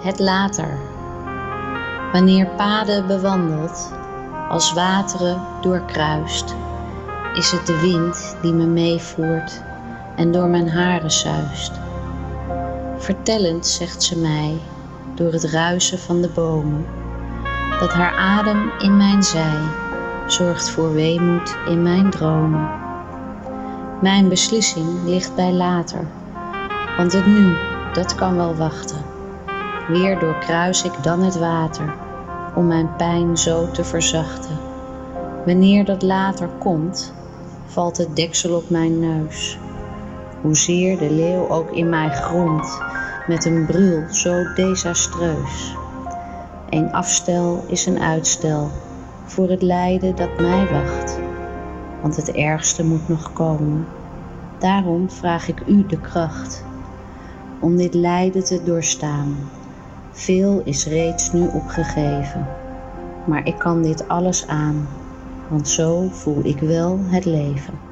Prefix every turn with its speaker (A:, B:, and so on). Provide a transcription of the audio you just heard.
A: Het later. Wanneer paden bewandeld, als wateren doorkruist, is het de wind die me meevoert en door mijn haren zuist. Vertellend zegt ze mij, door het ruisen van de bomen, dat haar adem in mijn zij zorgt voor weemoed in mijn dromen. Mijn beslissing ligt bij later, want het nu, dat kan wel wachten. Weer doorkruis ik dan het water, om mijn pijn zo te verzachten. Wanneer dat later komt, valt het deksel op mijn neus. Hoezeer de leeuw ook in mij gromt, met een brul zo desastreus. Een afstel is een uitstel voor het lijden dat mij wacht, want het ergste moet nog komen. Daarom vraag ik u de kracht om dit lijden te doorstaan. Veel is reeds nu opgegeven, maar ik kan dit alles aan, want zo voel ik wel het leven.